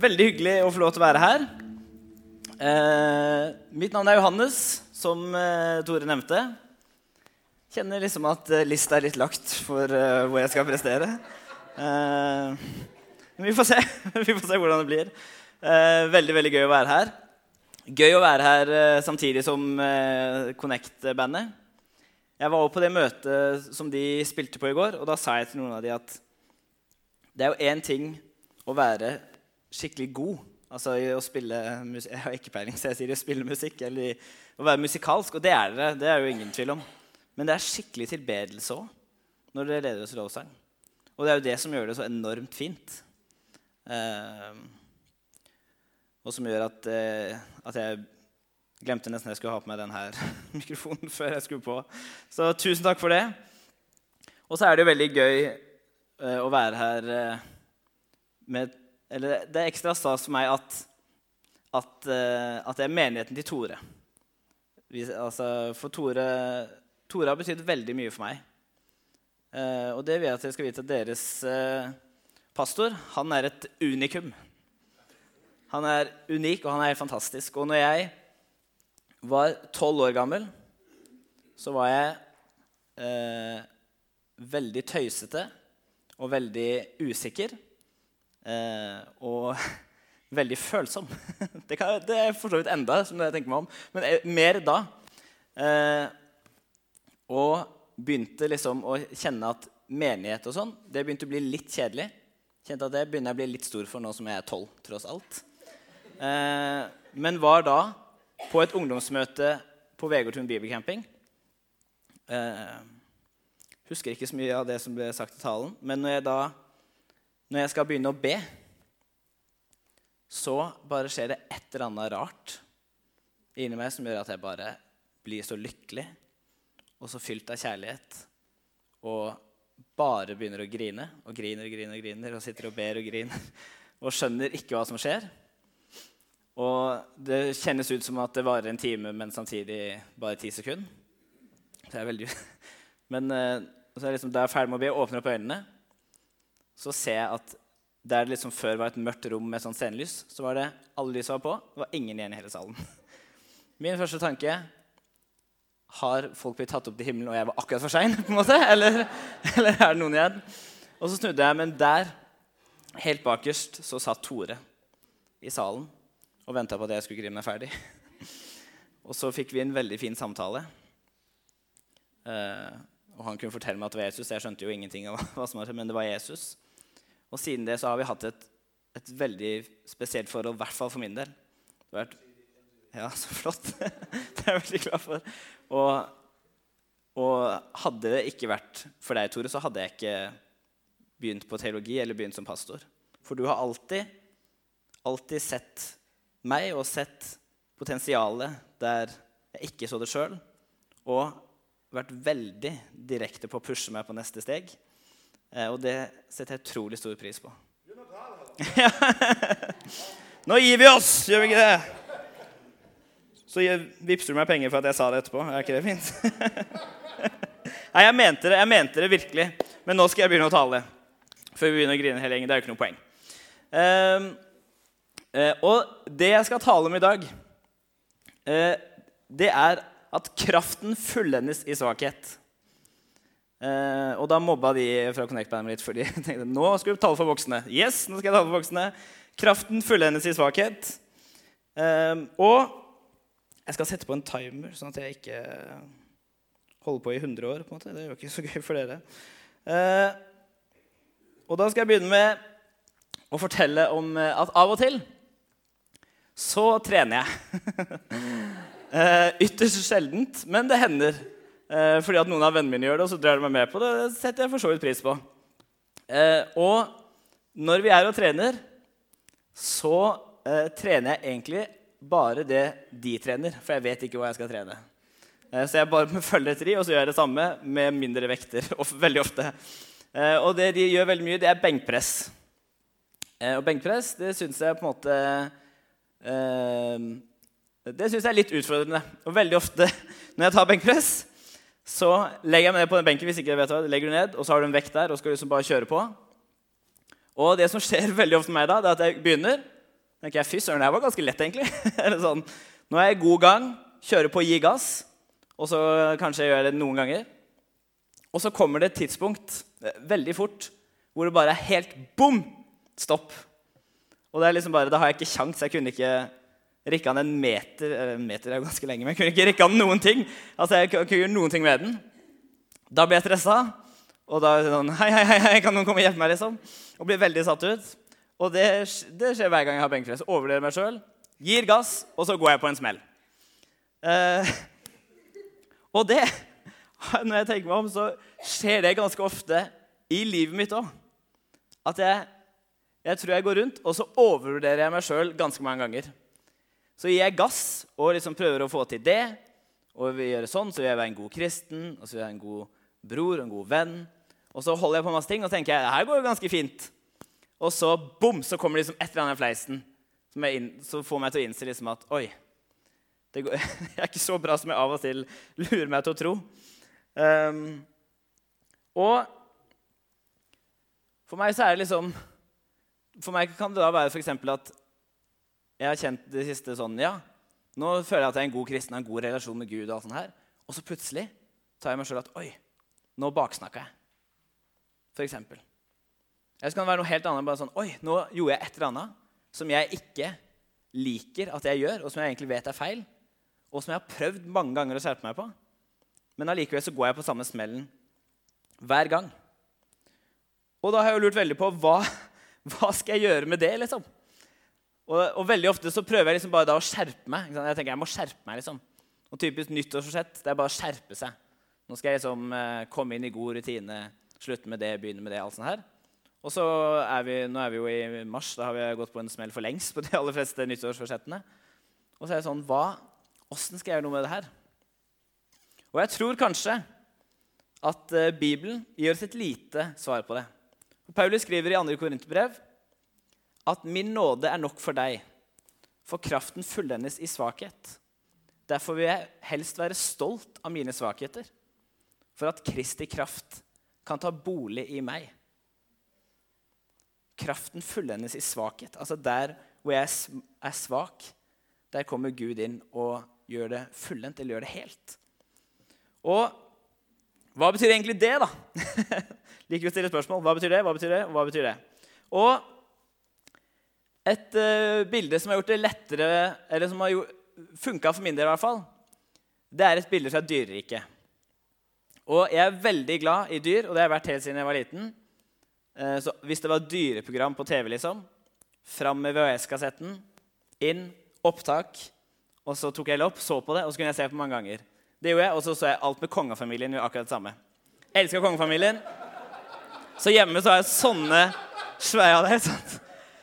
Veldig hyggelig å få lov til å være her. Eh, mitt navn er Johannes, som eh, Tore nevnte. Kjenner liksom at eh, lista er litt lagt for eh, hvor jeg skal prestere. Eh, men vi får se. vi får se hvordan det blir. Eh, veldig, veldig gøy å være her. Gøy å være her eh, samtidig som Connect-bandet. Jeg var også på det møtet som de spilte på i går, og da sa jeg til noen av de at det er jo én ting å være skikkelig god, altså i å spille musikk Jeg har ikke peiling, så jeg sier å spille musikk eller å være musikalsk, og det er dere. Det er jo ingen tvil om. Men det er skikkelig tilbedelse òg når dere leder oss i lovsang. Og det er jo det som gjør det så enormt fint. Eh, og som gjør at, eh, at jeg glemte nesten jeg skulle ha på meg denne mikrofonen før jeg skulle på. Så tusen takk for det. Og så er det jo veldig gøy eh, å være her eh, med Eller det er ekstra stas for meg at, at, eh, at det er menigheten til Tore. Vi, altså, for Tore, Tore har betydd veldig mye for meg. Eh, og det vil jeg at dere skal vite at deres eh, pastor han er et unikum. Han er unik, og han er helt fantastisk. Og når jeg var tolv år gammel, så var jeg eh, veldig tøysete og veldig usikker. Eh, og veldig følsom. Det, kan, det er for så vidt enda, som jeg tenker meg om, men mer da. Eh, og begynte liksom å kjenne at menighet og sånn, det begynte å bli litt kjedelig. Kjente at det begynner jeg å bli litt stor for nå som jeg er tolv, tross alt. Eh, men var da på et ungdomsmøte på Vegårtun bibelcamping. Eh, husker ikke så mye av det som ble sagt i talen. Men når jeg da når jeg skal begynne å be, så bare skjer det et eller annet rart inni meg som gjør at jeg bare blir så lykkelig og så fylt av kjærlighet. Og bare begynner å grine og griner og griner og griner og sitter og ber og griner og skjønner ikke hva som skjer. Og det kjennes ut som at det varer en time, men samtidig bare ti sekunder. Så jeg er veldig... Men eh, så er jeg liksom, da jeg er ferdig med å be, åpner opp øynene, så ser jeg at der det liksom før var et mørkt rom med sånn scenelys, så var det alle lysa var på. Det var ingen igjen i hele salen. Min første tanke har folk blitt tatt opp til himmelen, og jeg var akkurat for sein? Eller, eller er det noen igjen? Og så snudde jeg, men der, helt bakerst, så satt Tore i salen og venta på at jeg skulle grine meg ferdig. Og så fikk vi en veldig fin samtale. Eh, og han kunne fortelle meg at det var Jesus. Jeg skjønte jo ingenting av hva som var men det var Jesus. Og siden det så har vi hatt et, et veldig spesielt forhold, i hvert fall for min del. Det har vært, ja, så flott. det er jeg veldig glad for. Og, og, hadde det ikke vært for deg, Tore, så hadde jeg ikke begynt på teologi eller begynt som pastor. For du har alltid, alltid sett meg og sett potensialet der jeg ikke så det sjøl, og vært veldig direkte på å pushe meg på neste steg. Eh, og det setter jeg utrolig stor pris på. Nå gir vi oss, gjør vi ikke det? Så vippser du meg penger for at jeg sa det etterpå. Er ikke det fint? Nei, jeg mente det, jeg mente det virkelig. Men nå skal jeg begynne å tale. Før vi begynner å grine hele gjengen. Det er jo ikke noe poeng. Um, uh, og det jeg skal tale om i dag, uh, det er at kraften fullendes i svakhet. Eh, og da mobba de fra Connect meg litt, for de tenkte nå skal vi tale for voksne. Yes, nå skal jeg tale for voksne. Kraften fullendes i svakhet. Eh, og jeg skal sette på en timer, sånn at jeg ikke holder på i 100 år. på en måte. Det er jo ikke så gøy for dere. Eh, og da skal jeg begynne med å fortelle om at av og til så trener jeg. uh, ytterst sjeldent, men det hender. Uh, fordi at noen av vennene mine gjør det, og så drar de meg med på det. Det setter jeg for så vidt pris på. Eh, og når vi er og trener, så trener jeg egentlig bare det de trener. For jeg vet ikke hva jeg skal trene. så jeg bare følger etter de, og så gjør jeg det samme med mindre vekter. veldig ofte. og det de gjør veldig mye, det er benkpress. og benkpress det syns jeg på en måte det syns jeg er litt utfordrende. Og veldig ofte når jeg tar benkpress, så legger jeg meg ned på den benken, hvis ikke jeg vet hva, legger du ned, og så har du en vekt der og skal liksom bare kjøre på. Og det som skjer veldig ofte med meg da, det er at jeg begynner, tenker jeg, Fy søren, det var ganske lett, egentlig. Eller sånn, Nå er jeg i god gang, kjører på gi gass, og så kanskje jeg gjør det noen ganger. Og så kommer det et tidspunkt eh, veldig fort hvor det bare er helt bom! Stopp. Og det er liksom bare, Da har jeg ikke kjangs. Jeg kunne ikke rikke han en meter En meter er jo ganske lenge, men jeg kunne ikke rikke han noen ting. Altså, jeg kunne gjøre noen ting med den. Da ble jeg stressa. Og da sånn hei, hei, hei kan noen komme og hjelpe meg? liksom? Og blir veldig satt ut. Og det, det skjer hver gang jeg har benkpress. Overlever meg sjøl, gir gass, og så går jeg på en smell. Eh, og det, når jeg tenker meg om, så skjer det ganske ofte i livet mitt òg. At jeg, jeg tror jeg går rundt, og så overvurderer jeg meg sjøl ganske mange ganger. Så gir jeg gass og liksom prøver å få til det. Og vi gjør sånn, så vil jeg være en god kristen, og så vil jeg være en god bror en god venn. Og så holder jeg på masse ting og tenker jeg, det her går jo ganske fint. Og så bom, så kommer liksom et eller annet i fleisen som, inn, får meg til å innse liksom at oi, det går, det, er ikke så bra som jeg av og til lurer meg til å tro. Um, og for meg så er det liksom For meg kan det da være f.eks. at jeg har kjent det siste sånn Ja, nå føler jeg at jeg er en god kristen, har en god relasjon med Gud, og alt sånt her. Og så plutselig tar jeg meg sjøl at Oi, nå baksnakka jeg. For eksempel. Eller så kan det være noe helt annet. bare sånn, Oi, nå gjorde jeg et eller annet som jeg ikke liker at jeg gjør, og som jeg egentlig vet er feil, og som jeg har prøvd mange ganger å skjerpe meg på. Men allikevel så går jeg på samme smellen hver gang. Og da har jeg jo lurt veldig på hva, hva skal jeg gjøre med det, liksom? Og, og, veldig ofte så prøver jeg liksom bare da å skjerpe meg. Jeg tenker jeg må skjerpe meg, liksom. Og typisk nyttårsforsett det er bare å skjerpe seg. Nå skal jeg liksom eh, komme inn i god rutine, slutte med det, begynne med det. alt sånt her. Og så er vi, Nå er vi jo i mars. Da har vi gått på en smell for lengst på de aller fleste nyttårsforsettene. Og så er det sånn hva, Åssen skal jeg gjøre noe med det her? Og jeg tror kanskje at uh, Bibelen gir oss et lite svar på det. Paulus skriver i 2. Korinterbrev at 'min nåde er nok for deg', for kraften fullendes i svakhet. Derfor vil jeg helst være stolt av mine svakheter, for at Kristi kraft kan ta bolig i meg kraften fullendes i svakhet. Altså Der hvor jeg er svak, der kommer Gud inn og gjør det fullendt, eller gjør det helt. Og hva betyr egentlig det, da? Liker å stille spørsmål. Hva betyr det, hva betyr det, hva betyr det? Og et uh, bilde som har gjort det lettere, eller som har funka for min del, i hvert fall, det er et bilde fra dyreriket. Og jeg er veldig glad i dyr, og det har jeg vært helt siden jeg var liten. Uh, så hvis det var dyreprogram på TV, liksom Fram med VHS-kassetten, inn, opptak. Og så tok jeg det opp, så på det, og så kunne jeg se på mange ganger. Det gjorde jeg, Og så så jeg alt med kongefamilien. Gjorde akkurat det samme. Elsker kongefamilien. Så hjemme så har jeg sånne svære, det, sant?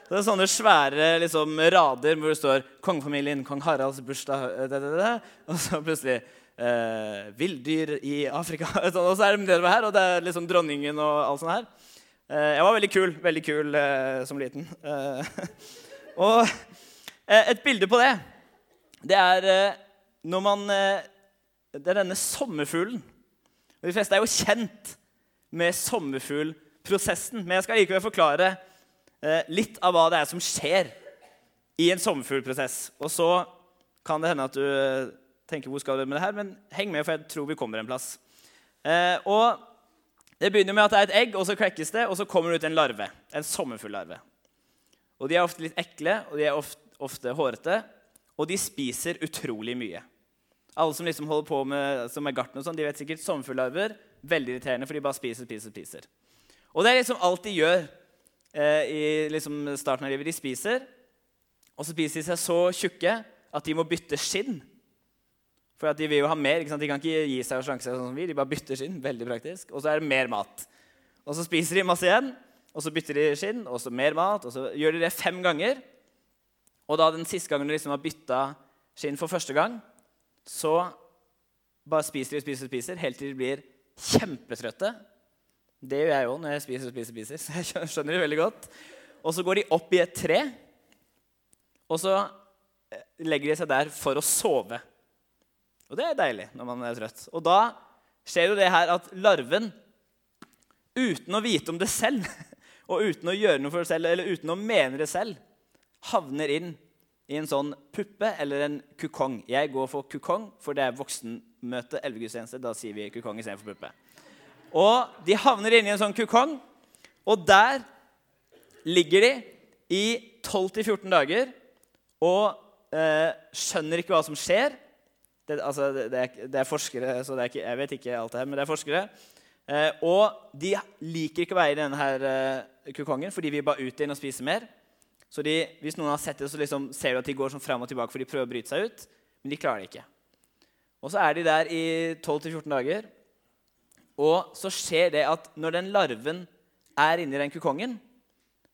Det er sånne svære liksom, rader hvor det står 'Kongefamilien, kong Haralds bursdag' det, det, det. Og så plutselig eh, 'Villdyr i Afrika'. og så er det nedover her, og det er liksom dronningen og alt sånt her. Eh, jeg var veldig kul, veldig kul eh, som liten. Eh, og et bilde på det, det er når man Det er denne sommerfuglen. De fleste er jo kjent med sommerfuglprosessen. Men jeg skal likevel forklare litt av hva det er som skjer i en sommerfuglprosess. Og så kan det hende at du tenker hvor skal du med det her, men heng med, for jeg tror vi kommer en plass. og det begynner med at det er et egg, og så klekkes det, og så kommer det ut en larve. En sommerfugllarve. Og De er ofte litt ekle, og de er ofte, ofte hårete, og de spiser utrolig mye. Alle som liksom holder på med, som er gartner, og sånn, de vet sikkert sommerfugllarver. Veldig irriterende, for de bare spiser, spiser, spiser. Og det er liksom alt de gjør eh, i liksom starten av livet. De spiser, og så spiser de seg så tjukke at de må bytte skinn for de vil jo ha mer. De kan ikke gi seg og slanke seg sånn som vi. De bare bytter skinn. veldig praktisk. Og så er det mer mat. Og så spiser de masse igjen, og så bytter de skinn, og så mer mat. Og så gjør de det fem ganger. Og da den siste gangen de liksom har bytta skinn for første gang, så bare spiser de og spiser og spiser helt til de blir kjempetrøtte. Det gjør jeg òg når jeg spiser spiser, spiser, så jeg skjønner det veldig godt. Og så går de opp i et tre, og så eh, legger de seg der for å sove. Og det er deilig når man er trøtt. Og da skjer jo det her at larven, uten å vite om det selv, og uten å gjøre noe for det selv, eller uten å mene det selv, havner inn i en sånn puppe eller en kukong. Jeg går for kukong, for det er voksenmøte. elvegudstjeneste, Da sier vi kukong istedenfor puppe. Og de havner inn i en sånn kukong, og der ligger de i 12-14 dager og eh, skjønner ikke hva som skjer. Det, altså, det, er, det er, forskere, så er ikke, jeg vet ikke alt det her, men det er forskere. Eh, og de liker ikke å være i denne her, eh, kukongen, for de vil bare ut igjen og spise mer. Så de, hvis noen har sett det, så liksom ser du at de går sånn fram og tilbake for de prøver å bryte seg ut. Men de klarer det ikke. Og så er de der i 12-14 dager. Og så skjer det at når den larven er inni den kukongen,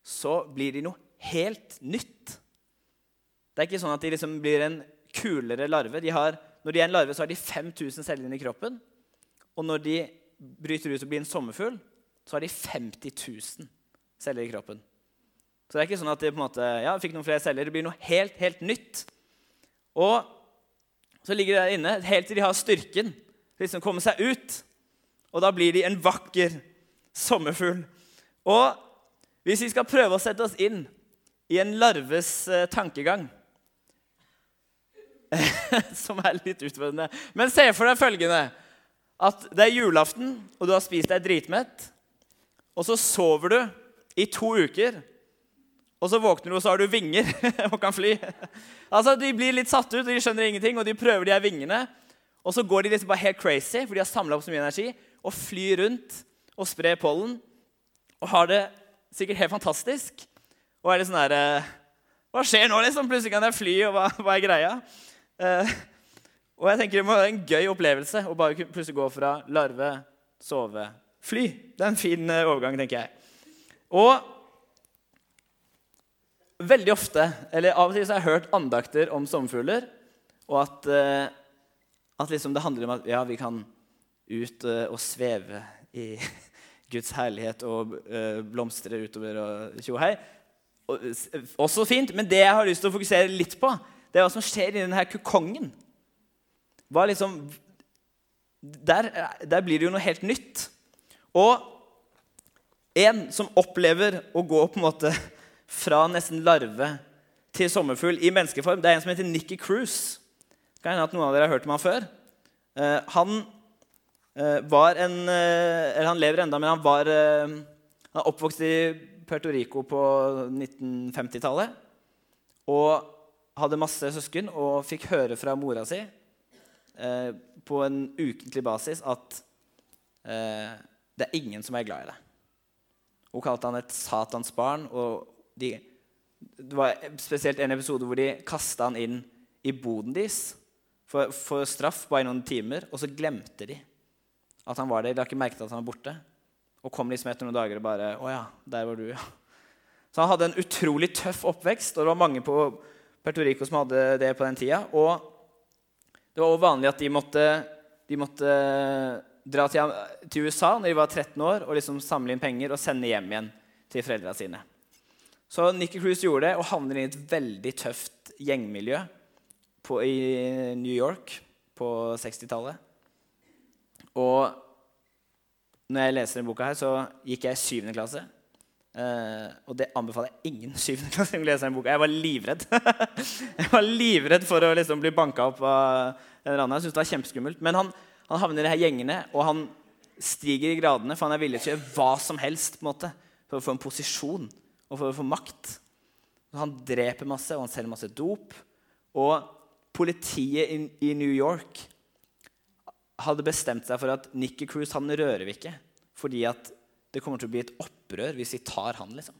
så blir de noe helt nytt. Det er ikke sånn at de liksom blir en kulere larve. De har, når de er en larve, så har de 5000 celler inni kroppen. Og når de bryter ut og blir en sommerfugl, så har de 50 000 celler i kroppen. Så det er ikke sånn at de på en måte, ja, fikk noen flere celler. Det blir noe helt, helt nytt. Og så ligger de der inne helt til de har styrken til liksom komme seg ut. Og da blir de en vakker sommerfugl. Og hvis vi skal prøve å sette oss inn i en larves eh, tankegang Som er litt utfordrende. Men se for deg følgende at det er julaften, og du har spist deg dritmett. Og så sover du i to uker og så våkner du, og så har du vinger og kan fly. Altså, De blir litt satt ut, og de skjønner ingenting, og de prøver de her vingene. Og så går de liksom bare helt crazy, for de har samla opp så mye energi, og flyr rundt og sprer pollen. Og har det sikkert helt fantastisk. Og er litt sånn herre Hva skjer nå, liksom? Plutselig kan jeg fly, og hva, hva er greia? Uh, og jeg tenker Det må være en gøy opplevelse å bare plutselig gå fra larve, sove, fly. Det er en fin uh, overgang, tenker jeg. Og veldig ofte, eller Av og til så har jeg hørt andakter om sommerfugler. Og at, at liksom det handler om at ja, vi kan ut uh, og sveve i Guds herlighet og uh, blomstre utover og tjohei. Også fint, men det jeg har lyst til å fokusere litt på, det er hva som skjer i denne kukongen. Hva liksom, der, der blir det jo noe helt nytt. Og en som opplever å gå på en måte fra nesten larve til sommerfugl i menneskeform. Det er en som heter Nikki Cruise. Kan hende at noen av dere har hørt om han før. Uh, han var en uh, Eller han lever enda, men han var han er oppvokst i Puerto Rico på 1950-tallet. Og hadde masse søsken og fikk høre fra mora si på en ukentlig basis at det er ingen som er glad i deg. Hun kalte han et satans barn og de, Det var spesielt en episode hvor de kasta han inn i boden deres for, for, straff bare i noen timer, og så glemte de at han var der. De har ikke merket at han var borte. Og kom liksom etter noen dager og bare Å ja, der var du, ja. Så han hadde en utrolig tøff oppvekst, og det var mange på Puerto Rico som hadde det på den tida. Og det var også vanlig at de måtte, de måtte dra til, til, USA når de var 13 år, og liksom samle inn penger og sende hjem igjen til foreldra sine. Så Nikki Cruise gjorde det og havner i et veldig tøft gjengmiljø på, i New York på 60-tallet. Og når jeg leser denne boka, her, så gikk jeg i syvende klasse. Uh, og det anbefaler jeg ingen syvende klasse å lese denne boka. Jeg var livredd. jeg var livredd for å liksom bli banka opp av en eller annen. Jeg synes det var kjempeskummelt. Men han, han havner i de her gjengene, og han stiger i gradene, for han er villig til å gjøre hva som helst på en måte, for å få en posisjon og for å få makt. Han dreper masse, og han selger masse dop. Og politiet i New York hadde bestemt seg for at Nikki Cruise han rører vi ikke. Fordi at det kommer til å bli et opprør hvis vi tar han. liksom.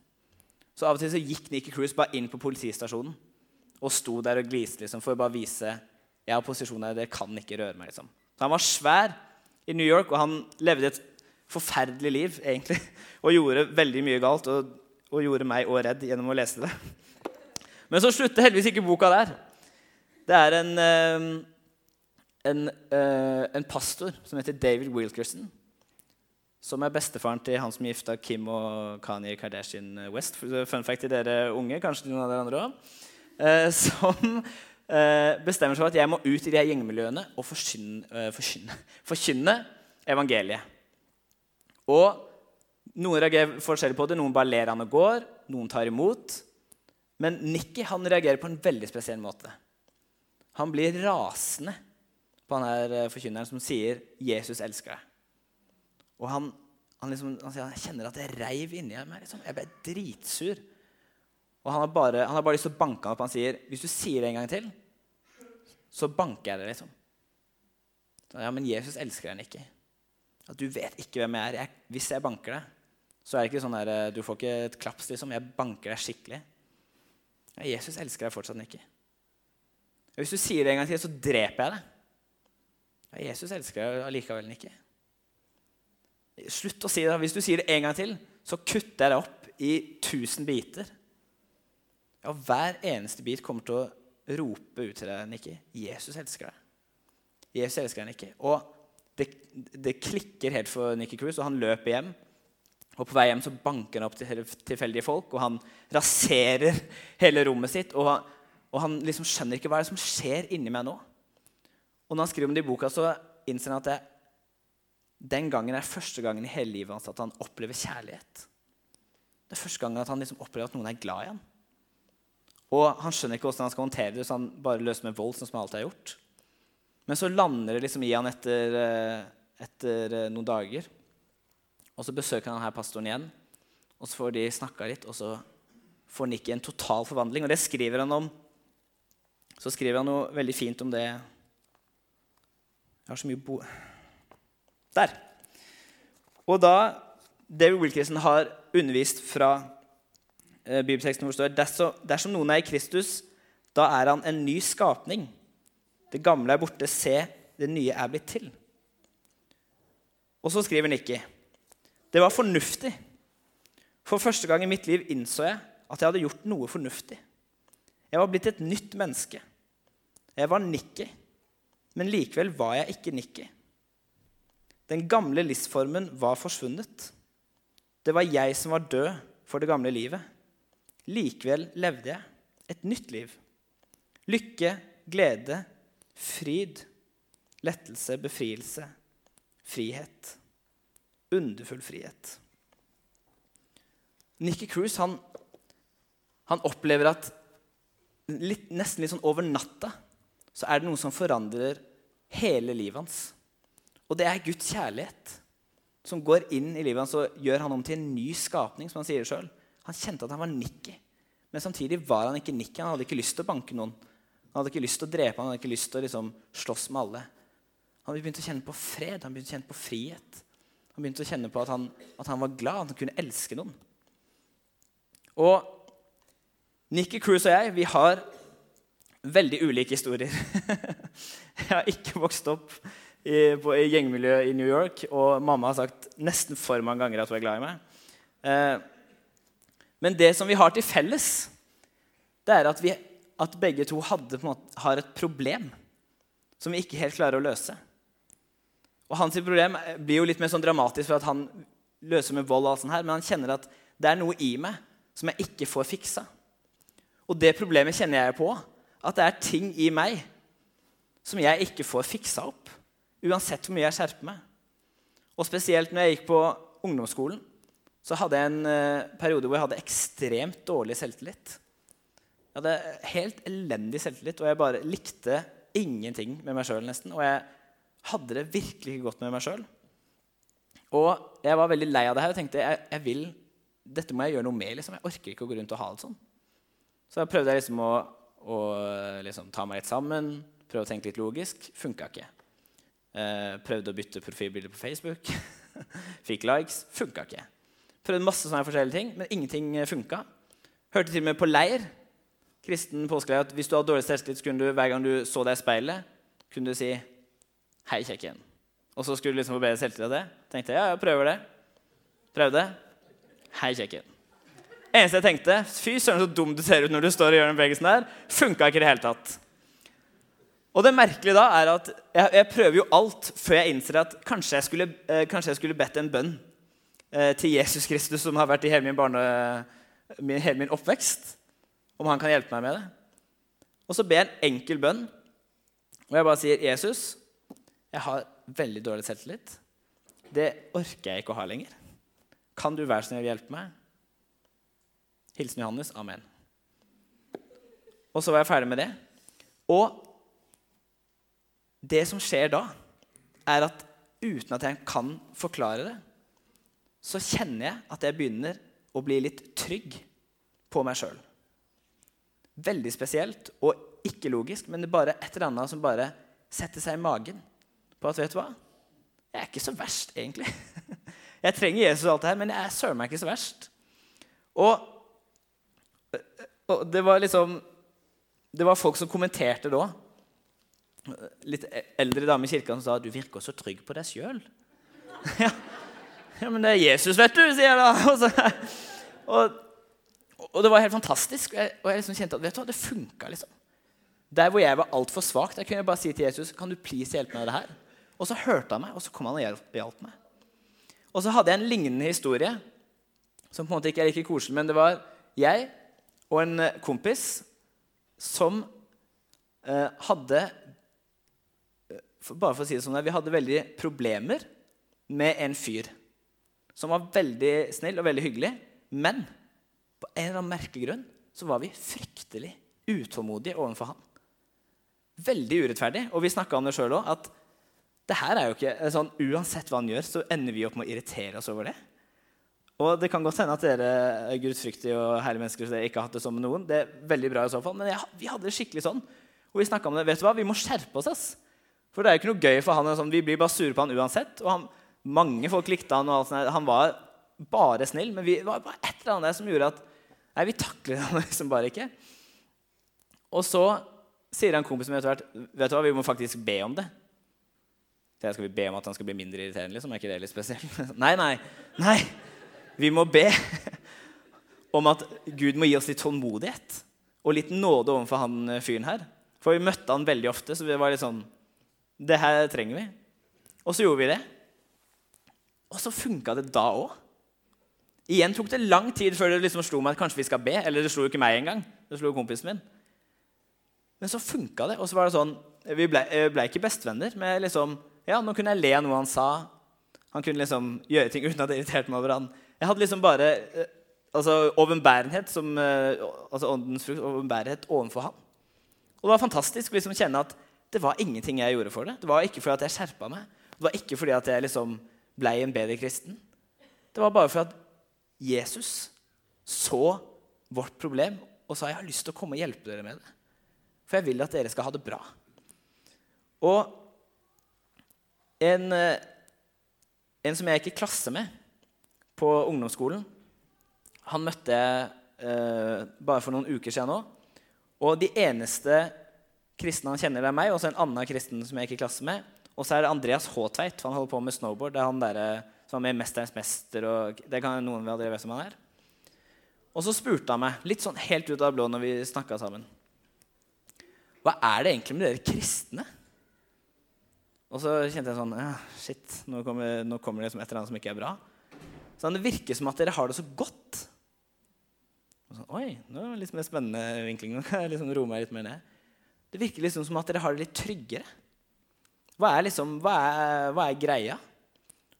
Så av og til så gikk Nikki Cruise bare inn på politistasjonen og sto der og gliste liksom, for å bare vise jeg har posisjon her, dere kan ikke røre meg. liksom. Så Han var svær i New York, og han levde et forferdelig liv egentlig, og gjorde veldig mye galt. og og gjorde meg òg redd gjennom å lese det. Men så slutter heldigvis ikke boka der. Det er en, eh, en, uh, en pastor som heter David Wilkerson, som er bestefaren til han som gifta Kim og Kanye Kardashian West. Fun fact til dere unge, kanskje noen av dere andre òg. Uh, som bestemmer seg for at jeg må ut i de her gjengmiljøene og forkynne, forkynne, forkynne evangeliet. Og noen reagerer forskjellig på det. Noen bare ler han og går. Noen tar imot. Men Nikki han reagerer på en veldig spesiell måte. Han blir rasende på han her eh, forkynneren som sier 'Jesus elsker deg'. Og han, han, liksom, han sier han kjenner at det reiv inni meg. Liksom. Jeg ble dritsur. Og han har bare, han har bare lyst til å banke han opp. Han sier, 'Hvis du sier det en gang til, så banker jeg det', liksom. Så, ja, men Jesus elsker deg ikke. At du vet ikke hvem jeg er. Jeg, hvis jeg banker deg, så er det ikke sånn der, du får ikke et klaps, liksom. Jeg banker deg skikkelig. Ja, Jesus elsker deg fortsatt ikke. Hvis du sier det en gang til, så dreper jeg deg. Ja, Jesus elsker deg allikevel ikke. Slutt å si det. Hvis du sier det en gang til, så kutter jeg det opp i tusen biter. Ja, hver eneste bit kommer til å rope ut til deg, Nikki. Jesus elsker deg. Jesus elsker deg, Nikki. Og det, det, klikker helt for Nikki Cruise, og han løper hjem. Og På vei hjem så banker han opp til tilfeldige folk, og han raserer hele rommet sitt. Og og han liksom skjønner ikke hva er som skjer inni meg nå. Og når han skriver om det i boka, så innser han at det, den gangen er første gangen i hele livet hans at han opplever kjærlighet. Det er første gangen at han liksom opplever at noen er glad i ham. Og han skjønner ikke hvordan han skal håndtere det, så han bare løser med vold. sånn som alltid har gjort. Men så lander det liksom i han etter, eh, etter eh, noen dager. Og så besøker han her pastoren igjen, og så får de snakka litt. Og så får Nikki en total forvandling, og det skriver han om. Så skriver han noe veldig fint om det. Jeg har så mye bo... Der. Og da David Wilkinson har undervist fra eh, bibelteksten hvor det står dersom, dersom noen er i Kristus, da er han en ny skapning. Det gamle er borte, se, det nye er blitt til. Og så skriver Nikki det var fornuftig. For første gang i mitt liv innså jeg at jeg hadde gjort noe fornuftig. Jeg var blitt et nytt menneske. Jeg var Nikki, men likevel var jeg ikke Nikki. Den gamle livsformen var forsvunnet. Det var jeg som var død for det gamle livet. Likevel levde jeg et nytt liv. Lykke, glede, fryd, lettelse, befrielse, frihet underfull frihet. Nikki Cruise han, han opplever at litt, nesten litt sånn over natta så er det noe som forandrer hele livet hans. Og det er Guds kjærlighet som går inn i livet hans og gjør han om til en ny skapning. som Han sier selv. Han kjente at han var Nikki, men samtidig var han ikke Nikki. Han hadde ikke lyst til å banke noen. Han hadde ikke lyst til å drepe han hadde ikke lyst til å liksom, slåss med alle. Han begynte å kjenne på fred, han begynte å kjenne på frihet. Han begynte å kjenne på at han, at han var glad, at han kunne elske noen. Og Nikki Cruise og jeg vi har veldig ulike historier. jeg har ikke vokst opp i, på, i gjengmiljøet i New York, og mamma har sagt nesten for mange ganger at hun er glad i meg. Eh, men det som vi har til felles, det er at, vi, at begge to hadde, måte, har et problem som vi ikke helt klarer å løse. Og Hans problem blir jo litt mer sånn dramatisk for at han løser med vold. og alt sånt her, Men han kjenner at det er noe i meg som jeg ikke får fiksa. Og det problemet kjenner jeg på. At det er ting i meg som jeg ikke får fiksa opp. Uansett hvor mye jeg skjerper meg. Og spesielt når jeg gikk på ungdomsskolen, så hadde jeg en uh, periode hvor jeg hadde ekstremt dårlig selvtillit. Jeg hadde helt elendig selvtillit, og jeg bare likte ingenting med meg sjøl nesten. Og jeg hadde det virkelig ikke godt med meg sjøl. Og jeg var veldig lei av det her og tenkte jeg, jeg vil, dette må jeg gjøre noe med. Liksom. Jeg orker ikke å gå rundt og ha det sånn. Så jeg prøvde jeg liksom å, å liksom, ta meg litt sammen, prøve å tenke litt logisk. Funka ikke. Eh, prøvde å bytte profilbilde på Facebook. Fikk likes. Funka ikke. Prøvde masse sånne forskjellige ting, men ingenting funka. Hørte til og med på leir kristen påskeleir at hvis du hadde dårlig selvtillit, kunne du hver gang du så deg i speilet, kunne du si 'Hei, kjekken'. Og så skulle du liksom få bedre selvtillit av det. Tenkte ja, jeg prøver det. Prøvde. Hei, kjekken. Eneste jeg tenkte, fy søren så dum du ser ut når du står og gjør den bevegelsen der, funka ikke i det hele tatt. Og det merkelige da er at jeg, jeg, prøver jo alt før jeg innser at kanskje jeg skulle, eh, kanskje jeg skulle bedt en bønn eh, til Jesus Kristus, som har vært i hele min, barne, min, hele min oppvekst, om han kan hjelpe meg med det. Og så ber jeg en enkel bønn, og jeg bare sier, 'Jesus, jeg har veldig dårlig selvtillit. Det orker jeg ikke å ha lenger. Kan du være snill å hjelpe meg? Hilsen Johannes. Amen. Og så var jeg ferdig med det. Og det som skjer da, er at uten at jeg kan forklare det, så kjenner jeg at jeg begynner å bli litt trygg på meg sjøl. Veldig spesielt og ikke logisk, men det er bare et eller annet som bare setter seg i magen. På at, vet du hva? Jeg er ikke så verst, egentlig. Jeg trenger Jesus og alt det her, men jeg er søren meg ikke så verst. Og, og det var liksom Det var folk som kommenterte da litt eldre dame i kirka som sa du virker så trygg på deg sjøl. ja. ja, men det er Jesus, vet du, sier jeg da. Og, så, og, og, det var helt fantastisk. Og jeg, og jeg liksom kjente at vet du hva, det funka. Liksom. Der hvor jeg var altfor svak, der kunne jeg bare si til Jesus kan du please hjelpe meg med det her. Og så hørte han meg, og så kom han og hjalp meg. Og så hadde jeg en lignende historie, som på en måte ikke er like koselig, men det var jeg og en kompis som eh, hadde bare for å si det sånn, Vi hadde veldig problemer med en fyr som var veldig snill og veldig hyggelig. Men på en eller annen merkelig grunn så var vi fryktelig utålmodige overfor han. Veldig urettferdig. Og vi snakka om det sjøl òg. At ikke sånn, uansett hva han gjør, så ender vi opp med å irritere oss over det. Og det kan godt hende at dere er gudsfryktige og herlige mennesker dere ikke har hatt det sånn med noen. Det er veldig bra i så fall, Men jeg, vi hadde det skikkelig sånn. Og vi om det. Vet du hva? Vi må skjerpe oss. Ass. For det er jo ikke noe gøy for han. Sånn, vi blir bare sure på han uansett. Og han, mange folk likte han, og alt sånt, han var bare snill. Men vi, det var bare et eller annet der som gjorde at nei, vi takler han liksom bare ikke. Og så sier han kompisen min etter hvert vet du hva, vi må faktisk be om det. Det skal vi be om at han skal bli mindre irriterende? liksom, Er ikke det litt spesielt? nei, nei. nei. Vi må be om at Gud må gi oss litt tålmodighet og litt nåde overfor han fyren her. For vi møtte han veldig ofte, så vi var litt sånn det her trenger vi. Og så gjorde vi det. Og så funka det da òg. Igjen tok det lang tid før det liksom slo meg at kanskje vi skal be. Eller det slo jo ikke meg engang. Det slo kompisen min. Men så funka det. Og så var det sånn Vi ble, eh, ble ikke bestevenner. Men liksom, ja, nå kunne jeg le av noe han sa. Han kunne liksom gjøre ting uten at det irriterte meg over han. Jeg hadde liksom bare eh, altså overbærenhet som eh, altså åndens frukt, overbærenhet overfor ham. Og det var fantastisk å liksom kjenne at det var ingenting jeg gjorde for det. Det var ikke fordi at jeg skjerpa meg. Det var ikke fordi at jeg liksom ble en bedre kristen. Det var bare fordi at Jesus så vårt problem og sa jeg har lyst til å komme og hjelpe dere med det. For jeg vil at dere skal ha det bra. Og en, eh, en som jeg gikk i klasse med på ungdomsskolen, han møtte eh, bare for noen uker siden nå. Og de eneste kristne han kjenner, er meg, og så en annen kristen som jeg gikk i klasse med. Og så er det Andreas Håtveit. Han holder på med snowboard. Det er han der, som var med i 'Mesterens mester'. og det kan noen av dere vet som han er. Og så spurte han meg, litt sånn helt ut av det blå når vi snakka sammen Hva er det egentlig med dere kristne? Og så kjente jeg sånn ja, Shit, nå kommer, nå kommer det liksom et eller annet som ikke er bra. Så Det virker som at dere har det så godt. Og så, Oi, nå er det litt mer spennende vinkling. Nå kan jeg liksom roe meg litt mer ned. Det virker liksom som at dere har det litt tryggere. Hva er, liksom, hva er, hva er greia?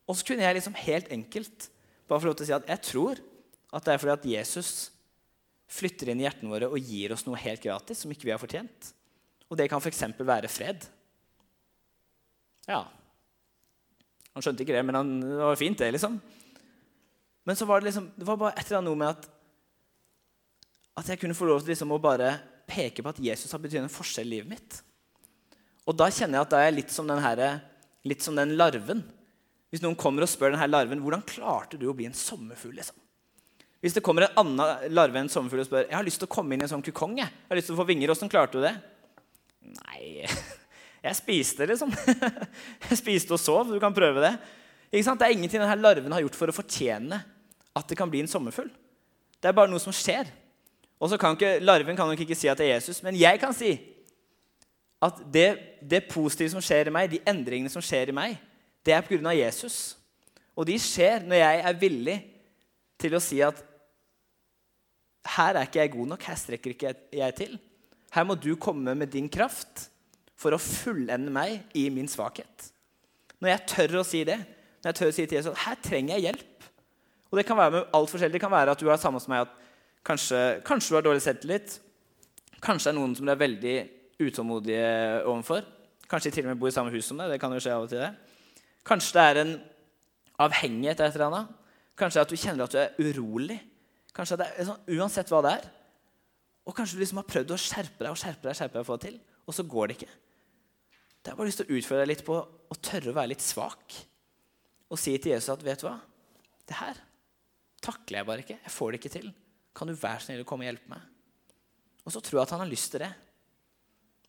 Og så kunne jeg liksom helt enkelt bare få lov til å si at jeg tror at det er fordi at Jesus flytter inn i hjertene våre og gir oss noe helt gratis som ikke vi har fortjent. Og det kan f.eks. være fred. Ja. Han skjønte ikke det, men han, det var fint, det, liksom. Men så var det liksom, det var bare et eller annet noe med at, at jeg kunne få lov til liksom å bare peke på at Jesus har betydd en forskjell i livet mitt. Og da kjenner jeg at da er jeg litt som den, her, litt som den larven. Hvis noen kommer og spør den her larven hvordan klarte du å bli en sommerfugl. Liksom? Hvis det kommer en annen larve enn sommerfugl og spør jeg har lyst til å komme inn i en sånn kukong, jeg. jeg har lyst til å få vinger, hvordan klarte du det? Nei, jeg spiste, liksom. Jeg spiste og sov. Du kan prøve det. Ikke sant? Det er ingenting denne larven har gjort for å fortjene at det kan bli en sommerfugl. Det er bare noe som skjer. Og så kan ikke, Larven kan nok ikke si at det er Jesus, men jeg kan si at det, det positive som skjer i meg, de endringene som skjer i meg, det er pga. Jesus. Og de skjer når jeg er villig til å si at her er ikke jeg god nok, her strekker ikke jeg til. Her må du komme med din kraft for å fullende meg i min svakhet. Når jeg tør å si det, når jeg tør å si til Jesus at her trenger jeg hjelp Og det kan være med alt forskjellig. Det kan være at du er samme som meg at Kanskje, kanskje du har dårlig selvtillit. Kanskje det er noen som du er veldig utålmodige overfor. Kanskje de til og med bor i samme hus som deg. det kan jo skje av og til det. Kanskje det er en avhengighet av et eller annet. Kanskje at du kjenner at du er urolig. Kanskje det er sånn, Uansett hva det er. Og kanskje du liksom har prøvd å skjerpe deg og skjerpe deg, skjerpe deg å få det til, og så går det ikke. Det har bare lyst til å utfordre deg litt på å tørre å være litt svak. Og si til Jesus at vet du hva, det her takler jeg bare ikke. Jeg får det ikke til. Kan du være snill å komme og hjelpe meg? Og så tror jeg at han har lyst til det.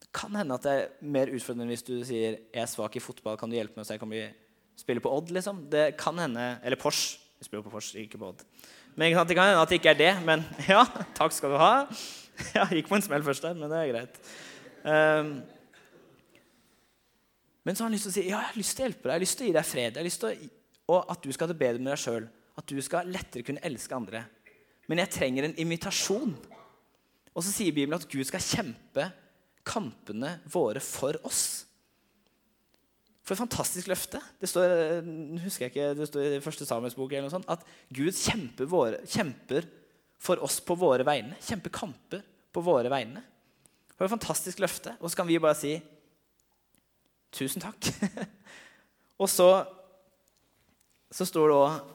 Det kan hende at det er mer utfordrende hvis du sier jeg er svak i fotball, kan du hjelpe meg så jeg kan bli, spille på Odd? liksom. Det kan hende, Eller Pors. Vi spiller på Pors, ikke på Odd. Men Det kan hende at det ikke er det. Men ja, takk skal du ha. Jeg gikk på en smell først der, men det er greit. Um, men så har han lyst til å si ja, jeg har lyst til å hjelpe deg, jeg har lyst til å gi deg fred. Jeg har lyst til å, og at du skal ha det bedre med deg sjøl. At du skal lettere kunne elske andre. Men jeg trenger en invitasjon. Og så sier Bibelen at Gud skal kjempe kampene våre for oss. For et fantastisk løfte. Det står, husker jeg ikke, det står i første Samuelsbok sånt, at Gud kjemper, våre, kjemper, for oss på våre vegne. Kjemper kamper på våre vegne. For et fantastisk løfte. Og så kan vi bare si tusen takk. og så, så står det òg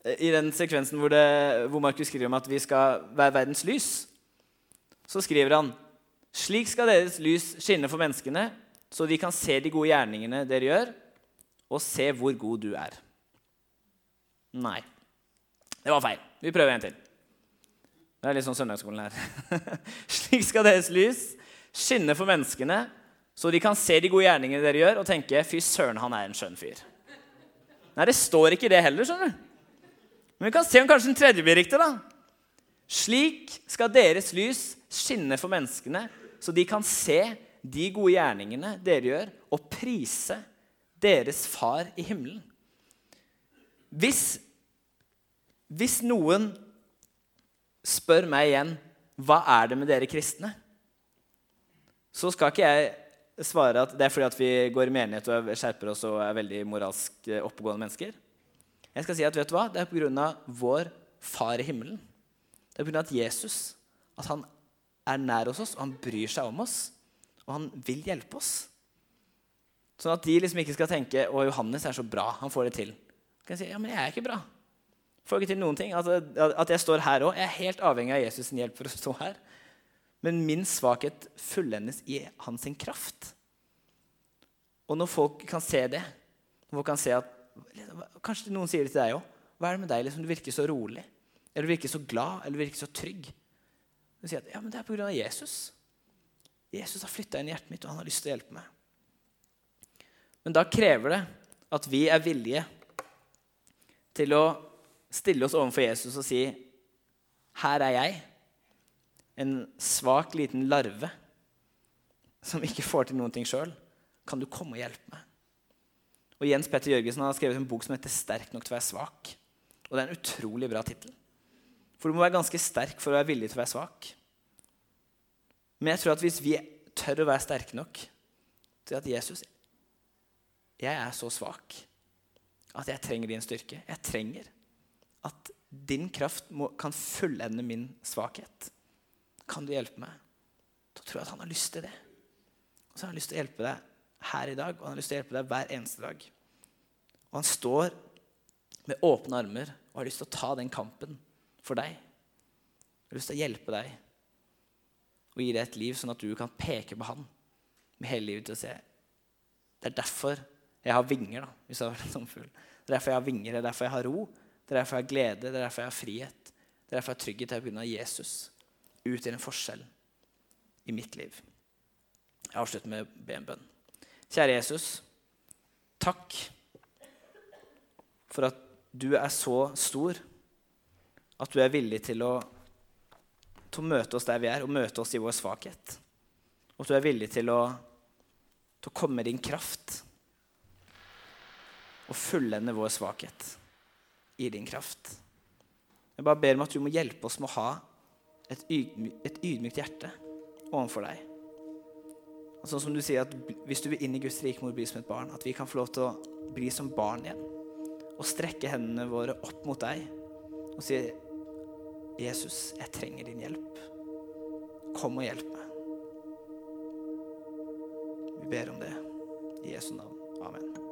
i den sekvensen hvor, hvor Markus skriver om at vi skal være verdens lys, så skriver han slik skal deres lys skinne for menneskene, så de kan se de gode gjerningene dere gjør, og se hvor god du er. Nei. Det var feil. Vi prøver en til. Det er litt sånn søndagsskolen her. Slik skal deres lys skinne for menneskene, så de kan se de gode gjerningene dere gjør, og tenke 'fy søren, han er en skjønn fyr'. Nei, det står ikke det heller. skjønner du. Men vi kan se om kanskje den tredje blir riktig. da. Slik skal deres lys skinne for menneskene, så de kan se de gode gjerningene dere gjør, og prise deres far i himmelen. Hvis, hvis noen spør meg igjen hva er det med dere kristne, så skal ikke jeg svare at det er fordi at vi går i menighet og skjerper oss og er veldig moralsk oppegående mennesker. Jeg skal si at vet du hva? Det er pga. vår Far i himmelen. Det er pga. at Jesus at han er nær hos oss, og han bryr seg om oss. Og han vil hjelpe oss. Sånn at de liksom ikke skal tenke å Johannes er så bra, han får det til. kan jeg si, ja, men jeg er ikke bra. Får ikke til noen ting. At, at jeg står her òg. Jeg er helt avhengig av Jesus' sin hjelp for å stå her. Men min svakhet fullendes i hans kraft. Og når folk kan se det, når folk kan se at Kanskje noen sier det til deg òg. Hva er det med deg? Liksom, du virker så rolig. Eller du virker så glad, eller du virker så trygg. Du sier at ja, men det er pga. Jesus. Jesus har flytta inn i hjertet mitt, og han har lyst til å hjelpe meg. Men da krever det at vi er villige til å stille oss overfor Jesus og si Her er jeg, en svak, liten larve som ikke får til noen ting sjøl. Kan du komme og hjelpe meg? Og Jens Petter Jørgensen har skrevet en bok som heter 'Sterk nok til å være svak'. Og Det er en utrolig bra tittel. For du må være ganske sterk for å være villig til å være svak. Men jeg tror at hvis vi tør å være sterke nok til at Jesus Jeg er så svak at jeg trenger din styrke. Jeg trenger at din kraft må, kan fullende min svakhet. Kan du hjelpe meg? Da tror jeg at han har lyst til det. Og så har han lyst til å hjelpe deg her i dag, og han har lyst til å hjelpe deg hver eneste dag. Og han står med åpne armer og har lyst til å ta den kampen for deg. Han har lyst til å hjelpe deg og gi deg et liv sånn at du kan peke på han med hele livet til å se. Det er derfor jeg har vinger, da, hvis jeg vært en sånn. Det er derfor jeg har vinger, det er derfor jeg har ro, det er derfor jeg har glede, det er derfor jeg har frihet. Det er derfor jeg har trygghet. her er pga. Jesus utgjør en forskjell i mitt liv. Jeg avslutter med å be en bønn. Kjære Jesus, takk for at du er så stor at du er villig til å, til å møte oss der vi er, og møte oss i vår svakhet. Og at du er villig til å, til å komme med din kraft og fullende vår svakhet i din kraft. Jeg bare ber om at du må hjelpe oss med å ha et, ydmykt hjerte overfor deg. Sånn som du sier at Hvis du vil inn i Guds rike, må du bli som et barn. At vi kan få lov til å bli som barn igjen. Og strekke hendene våre opp mot deg og si, 'Jesus, jeg trenger din hjelp. kom og hjelp meg. Vi ber om det i Jesu navn. Amen.